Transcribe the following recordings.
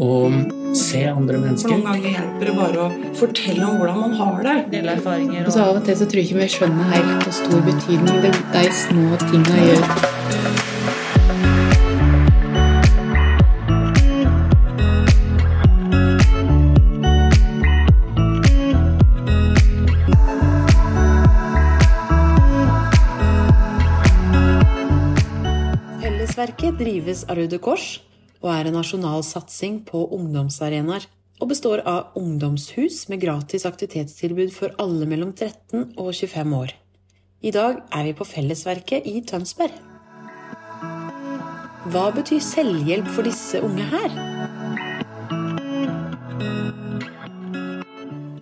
og se andre For mennesker. noen ganger hjelper det bare å fortelle om hvordan man har det. Dele erfaringer Og så av og til så tror jeg ikke vi skjønner helt hvor stor betydning det, de små tinga gjør. Drives av Røde Kors og er en nasjonal satsing på ungdomsarenaer. Og består av ungdomshus med gratis aktivitetstilbud for alle mellom 13 og 25 år. I dag er vi på Fellesverket i Tønsberg. Hva betyr selvhjelp for disse unge her?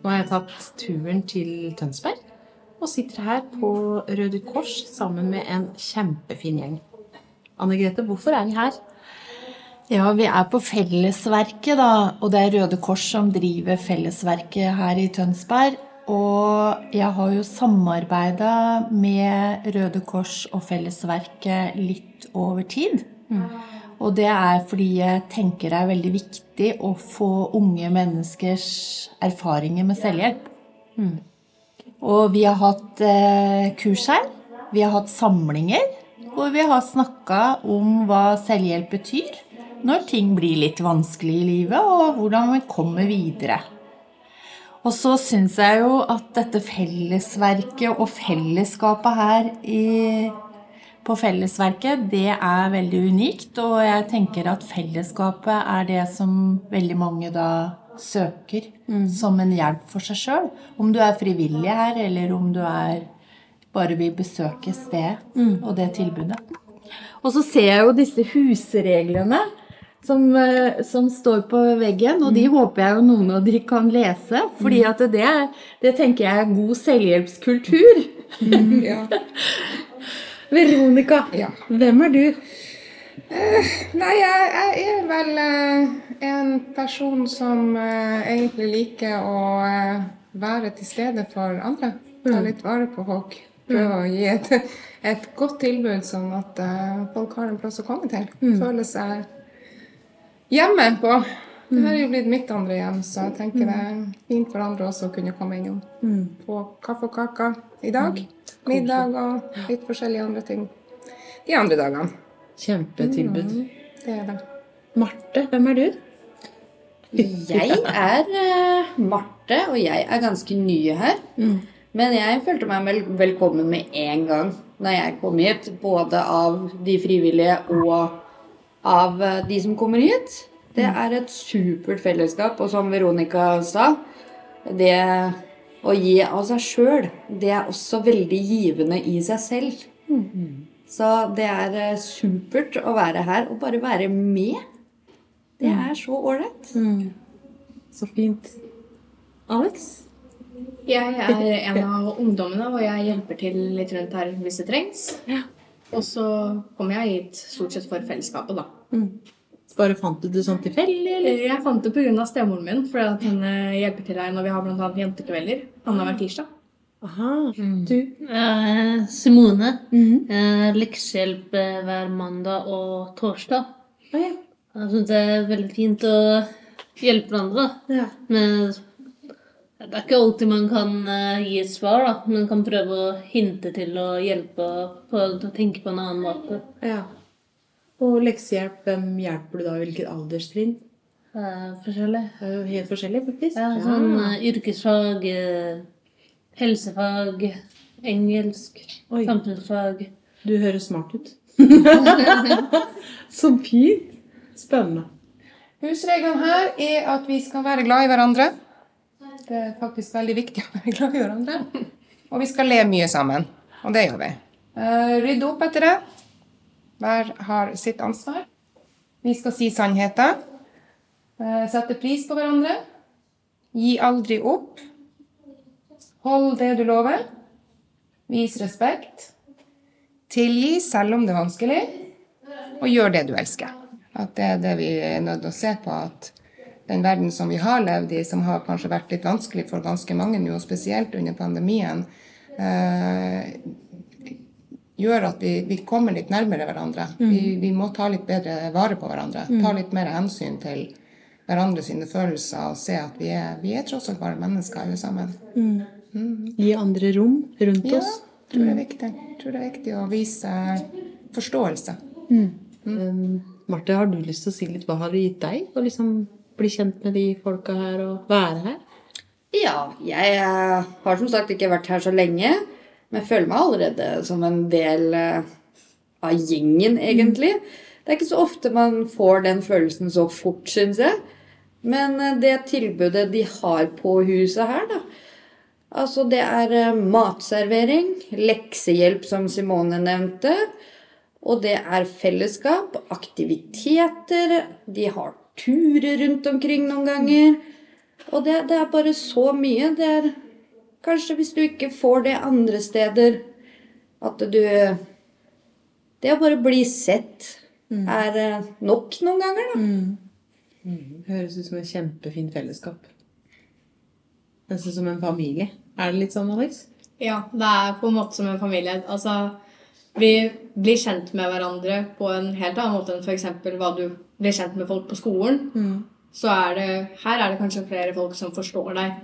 Nå har jeg tatt turen til Tønsberg og sitter her på Røde Kors sammen med en kjempefin gjeng. Anne Grete, hvorfor er vi her? Ja, vi er på Fellesverket, da. Og det er Røde Kors som driver Fellesverket her i Tønsberg. Og jeg har jo samarbeida med Røde Kors og Fellesverket litt over tid. Og det er fordi jeg tenker det er veldig viktig å få unge menneskers erfaringer med selvhjelp. Og vi har hatt eh, kurs her. Vi har hatt samlinger. Hvor vi har snakka om hva selvhjelp betyr når ting blir litt vanskelig i livet, og hvordan vi kommer videre. Og så syns jeg jo at dette fellesverket og fellesskapet her i, på Fellesverket, det er veldig unikt. Og jeg tenker at fellesskapet er det som veldig mange da søker som en hjelp for seg sjøl. Om du er frivillig her, eller om du er bare vil besøke stedet og det tilbudet. Og så ser jeg jo disse husreglene som, eh, som står på veggen, og de håper jeg jo noen av de kan lese. fordi at det, det tenker jeg er god selvhjelpskultur. Ja. Veronica, Ja. hvem er du? Nei, jeg, jeg er vel eh, en person som eh, egentlig liker å eh, være til stede for andre. Ta litt vare på folk. Prøve å gi et, et godt tilbud, sånn at eh, folk har en plass å komme til. Føle seg hjemme på. Det er jo blitt mitt andre hjem, så jeg tenker det er fint for andre også å kunne komme innom. Få kaffe og kaker i dag. Middag og litt forskjellige andre ting de andre dagene. Kjempetilbud. Det er det. Marte, hvem er du? Jeg er eh, Marte, og jeg er ganske ny her. Men jeg følte meg vel velkommen med en gang når jeg kom hit. Både av de frivillige og av eh, de som kommer hit. Det er et supert fellesskap, og som Veronica sa Det å gi av seg sjøl, det er også veldig givende i seg selv. Så det er eh, supert å være her og bare være med. Det er så ålreit. Så fint. Alex? Jeg er en av ungdommene, og jeg hjelper til litt rundt her hvis det trengs. Og så kom jeg hit stort sett for fellesskapet, da. Bare fant du det sånn tilfeldig, eller? Jeg fant det pga. stemoren min, for at hun eh, hjelper til her når vi har annet jentekvelder annenhver tirsdag. Aha. Du? Eh, Simone. Eh, leksehjelp eh, hver mandag og torsdag. Å ja. Jeg syns det er veldig fint å hjelpe hverandre. Ja. Men det er ikke alltid man kan eh, gi et svar, da. Men kan prøve å hinte til å hjelpe på å tenke på en annen måte. ja. Og leksehjelp, hvem hjelper du da? Hvilket alderstrinn? Eh, forskjellig. Helt forskjellig, faktisk. Ja, sånn eh, yrkesfag, eh, helsefag, engelsk, Oi. samfunnsfag. Du høres smart ut. Så fint. Spennende. Husregelen her er at vi skal være glad i hverandre. Det er faktisk veldig viktig å være glad i hverandre. Og vi skal le mye sammen. Og det gjør vi. Eh, Rydde opp etter det. Hver har sitt ansvar. Vi skal si sannheter. Eh, Sette pris på hverandre. Gi aldri opp. Hold det du lover. Vis respekt. tilgi selv om det er vanskelig, og gjør det du elsker. At det er det vi er nødt til å se på. At den verden som vi har levd i, som har kanskje vært litt vanskelig for ganske mange nå, spesielt under pandemien, eh, gjør at vi, vi kommer litt nærmere hverandre. Mm. Vi, vi må ta litt bedre vare på hverandre. Mm. Ta litt mer hensyn til hverandre sine følelser og se at vi er, vi er tross alt bare mennesker alle sammen. Mm. Gi andre rom rundt Ja, oss. tror det er viktig. Tror det er viktig å vise forståelse. Mm. Marte, har du lyst til å si litt hva har det gitt deg å liksom bli kjent med de folka her og være her? Ja, jeg eh, har som sagt ikke vært her så lenge, men jeg føler meg allerede som en del eh, av gjengen, egentlig. Det er ikke så ofte man får den følelsen så fort, syns jeg. Men eh, det tilbudet de har på huset her, da Altså, det er matservering, leksehjelp, som Simone nevnte. Og det er fellesskap, aktiviteter. De har turer rundt omkring noen ganger. Og det, det er bare så mye. Det er kanskje hvis du ikke får det andre steder, at du Det å bare bli sett er eh, nok noen ganger, da. Høres ut som et kjempefint fellesskap. Nesten som en familie. Er det litt sånn, Alex? Ja, det er på en måte som en familie. Altså, vi blir kjent med hverandre på en helt annen måte enn f.eks. hva du blir kjent med folk på skolen. Så er det, her er det kanskje flere folk som forstår deg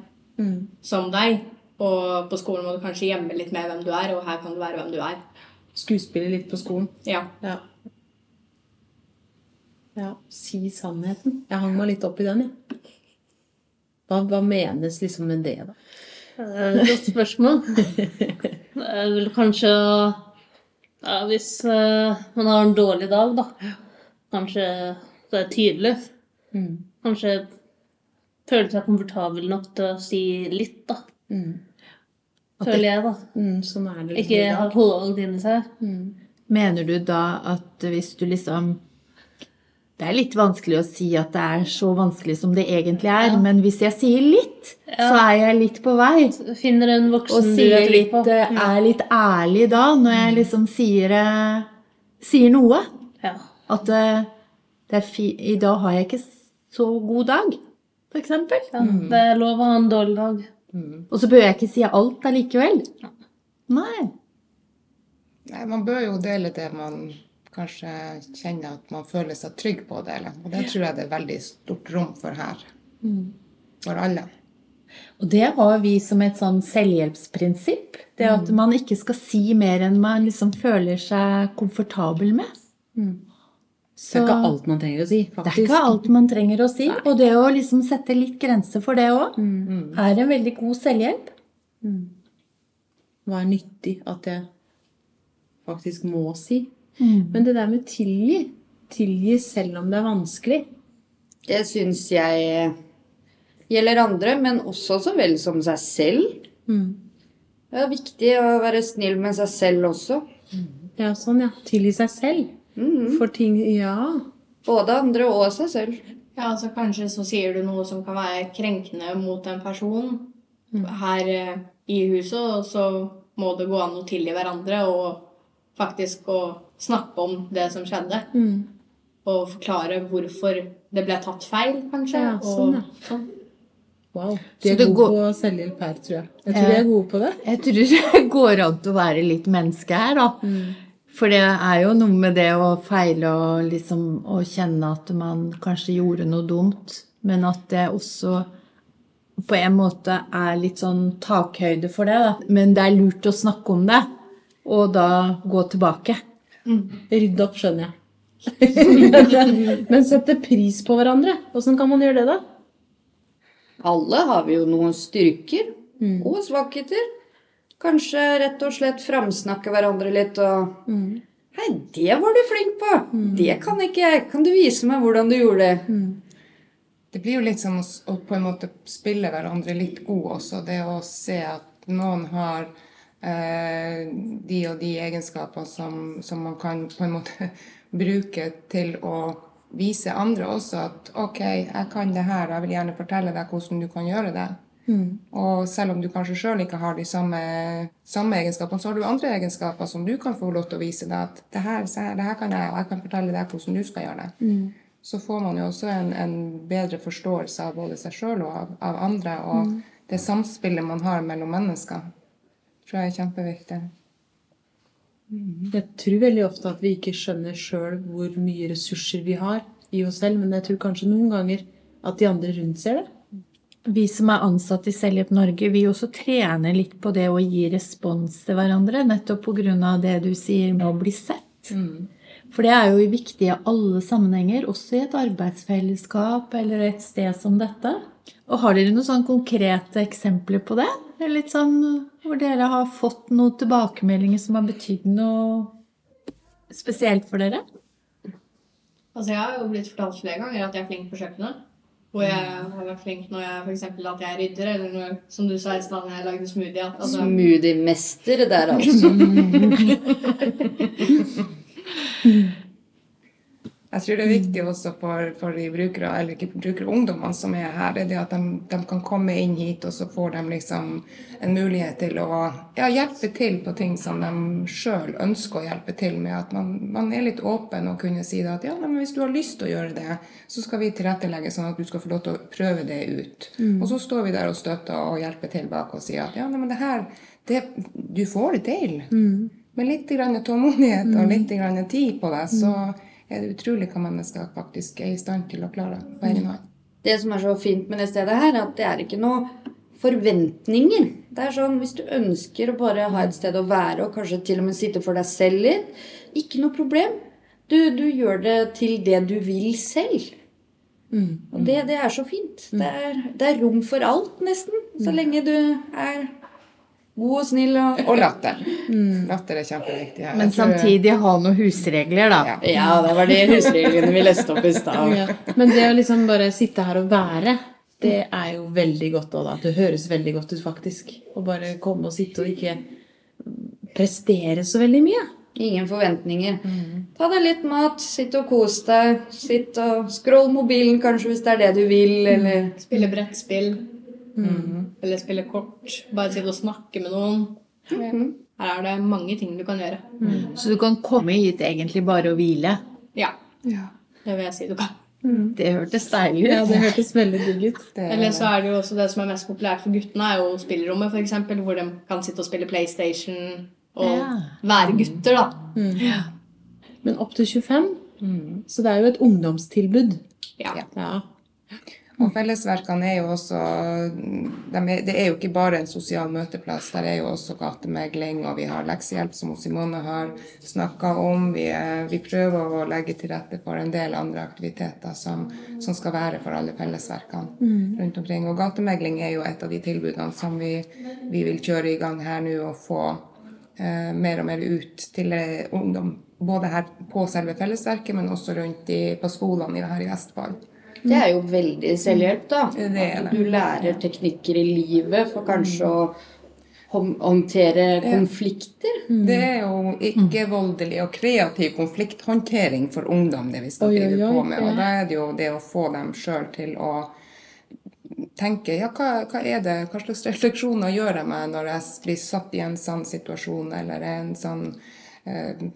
som deg. Og på skolen må du kanskje gjemme litt med hvem du er, og her kan du være hvem du er. Skuespille litt på skolen. Ja. Ja. ja. Si sannheten. Jeg hang meg litt opp i den, jeg. Hva, hva menes liksom med det, da? Eh, Godt spørsmål. Det er vel kanskje ja, Hvis eh, man har en dårlig dag, da. Kanskje så er tydelig. Kanskje føle seg komfortabel nok til å si litt, da. Føler jeg, da. Mm, sånn er det. Ikke ha hodet inni seg. Mener du da at hvis du liksom Det er litt vanskelig å si at det er så vanskelig som det egentlig er, men hvis jeg sier litt, så er jeg litt på vei. Finner en voksen du sier er litt, på. eh, er litt ærlig da, når jeg liksom sier, eh, sier noe. Ja. At eh, det er fi i dag har jeg ikke så god dag, for eksempel. Ja, det er lov å ha en dårlig dag. Og så bør jeg ikke si alt allikevel. Nei. Nei, man bør jo dele det man kanskje kjenner at man føler seg trygg på å dele. Og det tror jeg det er veldig stort rom for her. For alle. Og det har vi som et sånn selvhjelpsprinsipp. Det at man ikke skal si mer enn man liksom føler seg komfortabel med. Det er ikke alt man trenger å si, faktisk. Det er ikke alt man trenger å si. Og det å liksom sette litt grenser for det òg, er en veldig god selvhjelp. Hva er nyttig at jeg faktisk må si? Mm. Men det der med tilgi Tilgi selv om det er vanskelig. Det syns jeg gjelder andre, men også så vel som seg selv. Det er viktig å være snill med seg selv også. Ja, sånn, ja. Tilgi seg selv. For ting Ja. Både andre og seg selv. Ja, altså Kanskje så sier du noe som kan være krenkende mot en person her eh, i huset, og så må det gå an å tilgi hverandre og faktisk å snakke om det som skjedde. Og forklare hvorfor det ble tatt feil, kanskje. Ja, sånn, ja. og sånn. Wow. De er det gode går- på selvhjelp her, tror jeg. Jeg tror de er gode på det. Jeg tror det går an til å være litt menneske her, da. For det er jo noe med det å feile og liksom å kjenne at man kanskje gjorde noe dumt, men at det også på en måte er litt sånn takhøyde for det. Da. Men det er lurt å snakke om det, og da gå tilbake. Rydde opp, skjønner jeg. Men sette pris på hverandre. Åssen kan man gjøre det, da? Alle har vi jo noen styrker og svakheter. Kanskje rett og slett framsnakke hverandre litt og Hei, det var du flink på! Det kan ikke jeg. Kan du vise meg hvordan du gjorde det? Det blir jo litt som å, å på en måte spille hverandre litt god også. Det å se at noen har eh, de og de egenskaper som, som man kan på en måte bruke til å vise andre også at OK, jeg kan det her, jeg vil gjerne fortelle deg hvordan du kan gjøre det. Og selv om du kanskje sjøl ikke har de samme, samme egenskapene, så har du andre egenskaper som du kan få lov til å vise deg at det her, det her kan jeg, og jeg kan fortelle deg hvordan du skal gjøre det. Så får man jo også en, en bedre forståelse av både seg sjøl og av, av andre, og det samspillet man har mellom mennesker, tror jeg er kjempeviktig. Jeg tror veldig ofte at vi ikke skjønner sjøl hvor mye ressurser vi har i oss selv, men jeg tror kanskje noen ganger at de andre rundt ser det. Vi som er ansatt i Selvhjelp Norge, vi også trener litt på det å gi respons til hverandre, nettopp pga. det du sier med å bli sett. For det er jo viktig i alle sammenhenger, også i et arbeidsfellesskap eller et sted som dette. Og har dere noen sånn konkrete eksempler på det? Det Litt sånn hvor dere har fått noen tilbakemeldinger som har betydd noe spesielt for dere? Altså, jeg har jo blitt fortalt flere ganger at jeg er flink på kjøkkenet. Hvor jeg har vært flink når jeg eksempel at jeg rydder, eller når, som du sa i stad, når jeg lagde smoothie. At, altså, Smoothie-mester der, altså. Jeg tror det er viktig også for, for de brukere, eller ikke brukere, ungdommene som er her, er det at de, de kan komme inn hit, og så får de liksom en mulighet til å ja, hjelpe til på ting som de sjøl ønsker å hjelpe til med. At man, man er litt åpen og kunne si at ja, men hvis du har lyst til å gjøre det, så skal vi tilrettelegge sånn at du skal få lov til å prøve det ut. Mm. Og så står vi der og støtter og hjelper til bak og sier at ja, men det her, det, du får det til. Med litt grann tålmodighet og litt grann tid på deg, så er det utrolig hva mennesker faktisk er i stand til å klare på egen hånd. Det som er så fint med det stedet her, er at det er ikke noe forventninger. Det er sånn, Hvis du ønsker å bare ha et sted å være, og kanskje til og med sitte for deg selv litt, ikke noe problem. Du, du gjør det til det du vil selv. Og det, det er så fint. Det er, det er rom for alt, nesten. Så lenge du er god og snill og Og latter. Latter er kjempeviktig her. Men tror- samtidig ha noen husregler, da. Ja, det var de husreglene vi leste opp i stad. Ja. Men det å liksom bare sitte her og være, det er jo veldig godt òg, da. Det høres veldig godt ut, faktisk. Å bare komme og sitte og ikke prestere så veldig mye. Ingen forventninger. Ta deg litt mat, sitt og kos deg. Sitt og Scroll mobilen kanskje hvis det er det du vil, eller Spille brettspill. Eller spille kort. Bare sitte og snakke med noen. Her er det mange ting du kan gjøre. Så du kan komme hit egentlig bare og hvile. Ja. Det vil jeg si du kan. Det hørtes deilig ut. Ja, det hørtes veldig digg ut. Eller så er det jo også det som er mest populært for guttene, er jo spillerommet, f.eks., hvor de kan sitte og spille PlayStation og Ja. være gutter, da. Men opp til 25, så det er jo et ungdomstilbud. Ja. Ja. Og fellesverkene er jo også de er, Det er jo ikke bare en sosial møteplass. Der er jo også gatemegling, og vi har leksehjelp, som Simone har snakka om. Vi, er- vi prøver å legge til rette for en del andre aktiviteter som, som skal være for alle fellesverkene Mm. rundt omkring. Og gatemegling er jo et av de tilbudene som vi, vi vil kjøre i gang her nå og få eh, mer og mer ut til eh, ungdom. Både her på selve fellesverket, men også rundt i, på skolene her i Vestfold. Det er jo veldig selvhjelp, da. Det er At du lærer teknikker i livet for kanskje å håndtere konflikter. Det er jo ikke-voldelig og kreativ konflikthåndtering for ungdom det vi skal drive på med. Og da er det jo det å få dem sjøl til å tenke ja, hva, hva er det, hva slags refleksjoner gjør jeg meg når jeg blir satt i en sånn situasjon eller en sånn eh,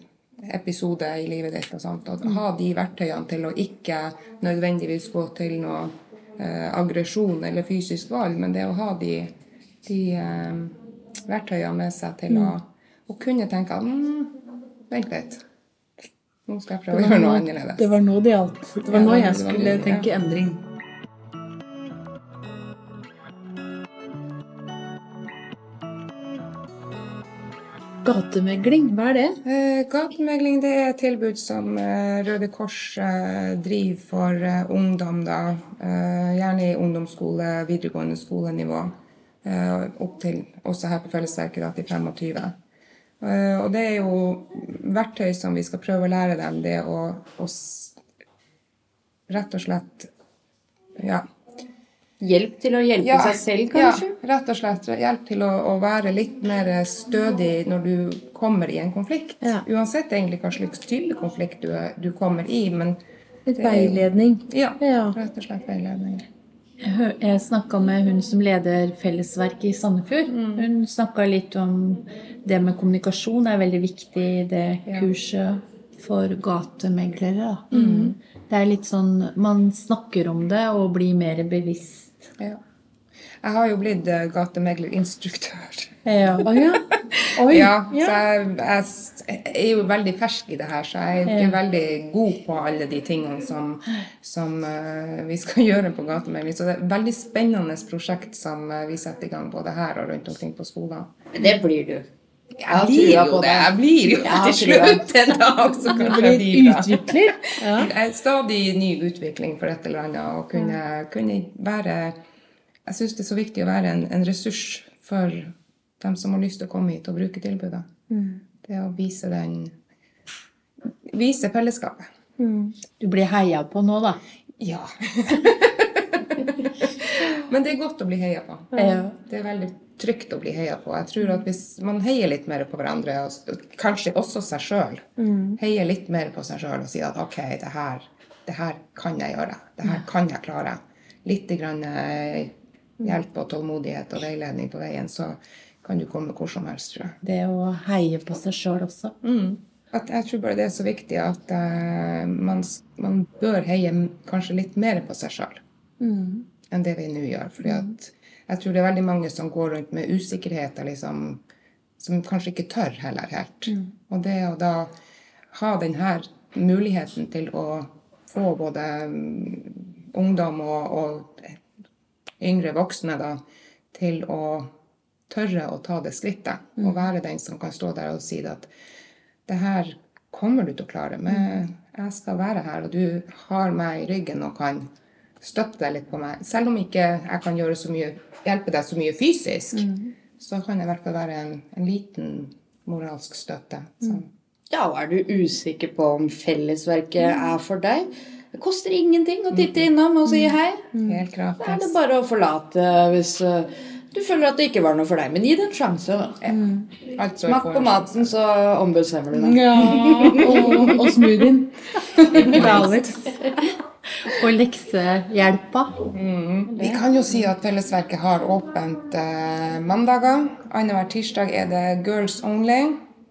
episode i livet ditt og sånt. Og ha de verktøyene til å ikke nødvendigvis gå til noe eh, aggresjon eller fysisk vold, men det å ha de, de eh, verktøyene med seg til å, å kunne tenke at mm, vent litt. Nå skal jeg prøve å gjøre noe annerledes. det var nå det gjaldt. Det var nå jeg skulle tenke endring. Gatemegling, hva er det? Eh, gatemegling det er et tilbud som eh, Røde Kors eh, driver for ungdom, da. Gjerne i ungdomsskole, videregående skolenivå. Opp til også her på Fellesverket da, til 25. Eh, og det er jo verktøy som vi skal prøve å lære dem. Det å, å rett og slett ja, Hjelp til å hjelpe seg selv, kanskje? Ja, rett og slett. Hjelp til å, å være litt mer stødig når du kommer i en konflikt. Uansett egentlig hva slags type konflikt du, du kommer i. Men Litt det veiledning. Ja, rett og slett veiledning. Jeg, snakka med hun som leder Fellesverket i Sandefjord. Hun snakka litt om det med kommunikasjon er veldig viktig i det kurset for gatemeglere. Da. Mhm. Det er litt sånn Man snakker om det og blir mer bevisst. Ja. Jeg har jo blitt eh, gatemeglerinstruktør. Ja. Oi, ja, ja. så jeg, jeg jeg er jo veldig fersk i det her, så jeg er ikke veldig god på alle de tingene som, som uh, vi skal gjøre på gatemegling. Så det er et veldig spennende prosjekt som eh, vi setter i gang både her og rundt omkring på skolen. Det blir du. Jeg blir jo det. Jeg blir jo til slutt en dag, så kanskje jeg blir det. utvikler. Ja. Stadig ny utvikling for et eller annet. Og kunne, kunne være Jeg syns det er så viktig å være en, en ressurs for dem som har lyst til å komme hit og bruke tilbudet. Det å vise den Vise fellesskapet. Du blir heia på nå, da. Ja. Men det er godt å bli heia på. Ja. Det er veldig trygt å bli heia på. Jeg tror at Hvis man heier litt mer på hverandre, og kanskje også seg sjøl, heier litt mer på seg sjøl og sier at OK, det her, det her kan jeg gjøre. Det her kan jeg klare. Litt grann, eh, hjelp og tålmodighet og veiledning på veien, så kan du komme hvor som helst, tror jeg. Det å heie på seg sjøl også. At jeg tror bare det er så viktig at uh, man, man bør heie kanskje litt mer på seg sjøl enn det vi nå gjør. Fordi at jeg tror det er veldig mange som går rundt med usikkerheter, liksom, som kanskje ikke tør heller helt. Og det å da ha denne muligheten til å få både mm, ungdom og, og yngre voksne da, til å tørre å ta det skrittet. Og være den som kan stå der og si at det her kommer du til å klare. Men jeg skal være her, og du har meg i ryggen og kan støtte deg litt på meg. Selv om ikke jeg kan gjøre så mye, hjelpe deg så mye fysisk, så kan jeg i hvert fall være en, en liten moralsk støtte. Så. Ja, og er du usikker på om fellesverket er for deg? Det koster ingenting å titte innom og si hei. Helt Da er det bare å forlate hvis eh, du føler at det ikke var noe for deg. Men gi det en sjanse. da. Altså, Smak på maten, så ombestemmer du deg. Ja, og, og smoothien. Og leksehjelpa. Vi kan jo si at Fellesverket har åpent eh, mandager. Annenhver tirsdag er det Girls Only.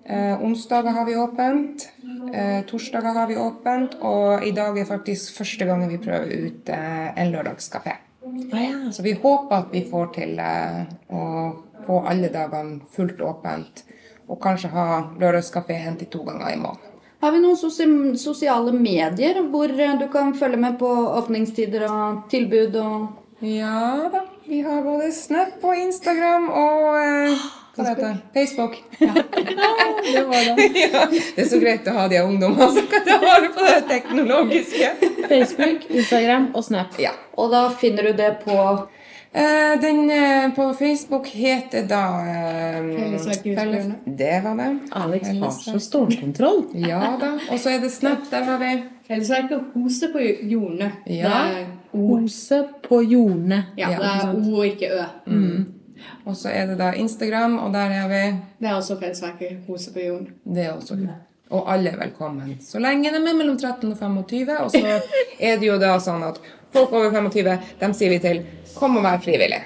Eh, onsdager har vi åpent. Eh, torsdager har vi åpent. Og i dag er faktisk første gangen vi prøver ut eh, en lørdagskafé. Så vi håper at vi får til eh, å få alle dagene fullt åpent. Og kanskje ha lørdagskafé hentet til to ganger i måneden. Har vi noen sosi- sosiale medier hvor eh, du kan følge med på åpningstider og tilbud og Ja da. Vi har både Snap og Instagram og eh, hva det heter Facebook. Det var det. ja, det er så greit å ha de ungdommene som kan ta vare på det teknologiske. Facebook, Instagram og Snap. Ja. Og da finner du det på den eh, på Facebook heter da eh, Fellesverket Felles- Det var det. Alex har så stålkontroll. Ja da. Og så er det Snap. Der har vi Fellesverket Hose på jordene. Ja. Hose på jordene. Ja, Ja, det er O og ikke Ø. Og så er det da Instagram, og der er vi Det er også Fellesverket Hose på jorden. Det er også Og alle er velkommen. Så lenge de er mellom 13 og 25. Og så er det jo da sånn at folk over 25, dem sier vi til Kom og vær frivillig.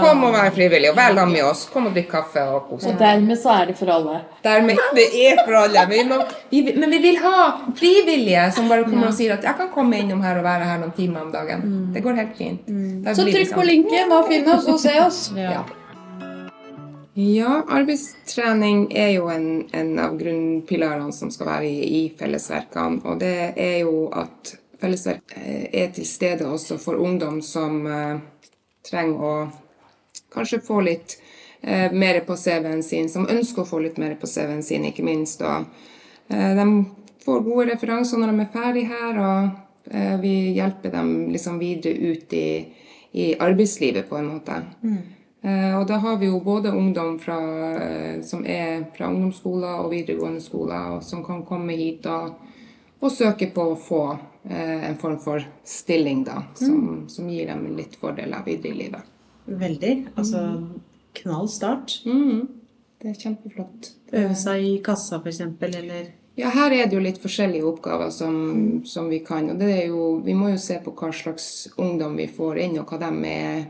Kom og vær frivillig, og vær sammen med oss. Kom og drikk kaffe og kos Og dermed så er det for alle. Dermed, det er for alle. Men vi, må, vi, men vi vil ha frivillige som bare kommer og sier at jeg kan komme innom her og være her noen timer om dagen. Det går helt fint. Mm. Så trykk på sånn. linken og finn oss og se oss. Ja. Ja, arbeidstrening er jo en, en av grunnpilarene som skal være i, i fellesverkene. Og det er jo at fellesverk eh, er til stede også for ungdom som eh, trenger å kanskje få litt eh, mer på CV-en sin, som ønsker å få litt mer på CV-en sin, ikke minst. Og eh, de får gode referanser når de er ferdig her, og vi hjelper dem liksom videre ut i, i arbeidslivet på en måte. Eh, og da har vi jo både ungdom fra, eh, som er fra ungdomsskoler og videregående skoler, og som kan komme hit og, og søke på å få eh, en form for stilling, da, som, som gir dem litt fordeler videre i livet. Veldig. Altså knall start. Mm. Det er kjempeflott. Øve seg i kassa, eksempel, eller Ja, her er det jo litt forskjellige oppgaver som, som vi kan. Og det jo, vi må jo se på hva slags ungdom vi får inn, og hva de, er,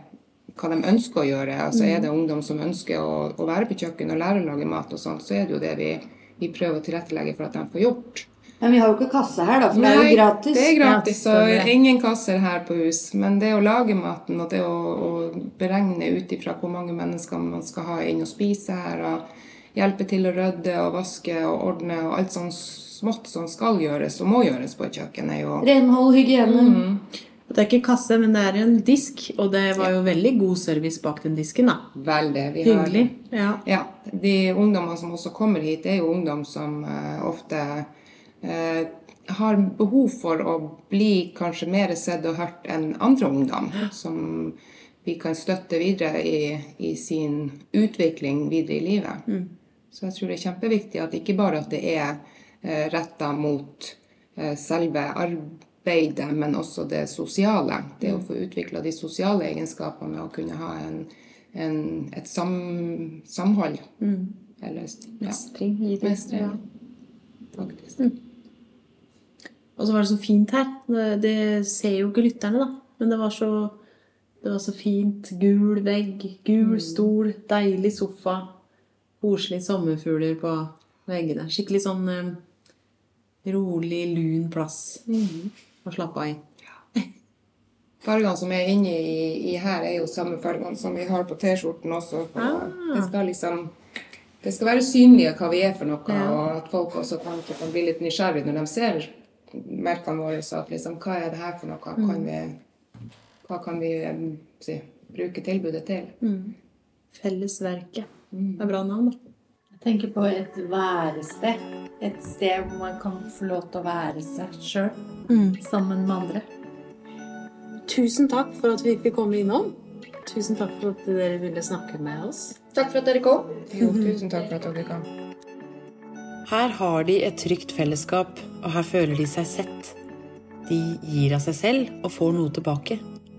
hva de ønsker å gjøre. Altså Er det ungdom som ønsker å, å være på kjøkken og lære å lage mat, og sånt, så er det jo det vi, vi prøver å tilrettelegge for at de får gjort. Men vi har jo ikke kasse her, da, for det er jo gratis. det er gratis, Ja, og det. ingen kasser her på hus. Men det å lage maten og det å, å beregne ut ifra hvor mange mennesker man skal ha inn og spise her, og hjelpe til å rydde og vaske og ordne og alt sånt smått som skal gjøres og må gjøres på et kjøkken, er jo Renhold, hygiene. Mhm. Det er ikke kasse, men det er en disk, og det var jo veldig god service bak den disken, da. Veldig. Vi har- Hyggelig. Ja. Ja, De ungdommene som også kommer hit, er jo ungdom som uh, ofte uh, har behov for å bli kanskje mer sett og hørt enn andre ungdom. Som vi kan støtte videre i, i sin utvikling videre i livet. Så jeg tror det er kjempeviktig at ikke bare at det er eh, retta mot selve arbeidet, men også det sosiale. Det å få utvikla de sosiale egenskapene med å kunne ha en, en, et sam, samhold. Eller ja. Mestring. Mestring. Ja. Faktisk. Og så var det så fint her. Det, ser jo ikke lytterne, da. Men det var så, det var så fint. Gul vegg, gul stol, deilig sofa. Koselige sommerfugler på veggene. Skikkelig sånn eh, rolig, lun plass å slappe av i. Fargene som er inne i, i her, er jo samme fargene som vi har på T-skjorten også. Ah. Det skal liksom det skal være synlige hva vi er for noe, Ja. og at folk også kan, kan bli litt nysgjerrige når de ser merkene våre. Så at liksom, hva er det her for noe? Hva kan vi, hva kan vi si, bruke tilbudet til? Fellesverket. Det er bra navn, da. Jeg tenker på et værested. Et sted hvor man kan få lov til å være seg sjøl sammen med andre. Tusen takk for at vi fikk komme innom. Tusen takk for at dere ville snakke med oss. Takk for at dere kom. Jo, tusen takk for at dere kom. Her har de et trygt fellesskap, og her føler de seg sett. De gir av seg selv og får noe tilbake.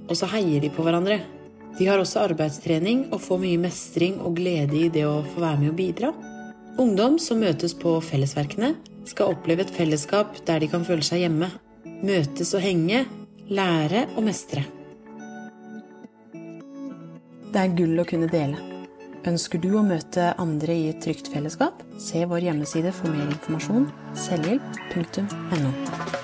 Og så heier de på hverandre. De har også arbeidstrening og får mye mestring og glede i det å få være med og bidra. Ungdom som møtes på fellesverkene, skal oppleve et fellesskap der de kan føle seg hjemme. Møtes og henge, lære og mestre. Det er gull å kunne dele. Ønsker du å møte andre i et trygt fellesskap? Se vår hjemmeside for mer informasjon selvhjelp.no.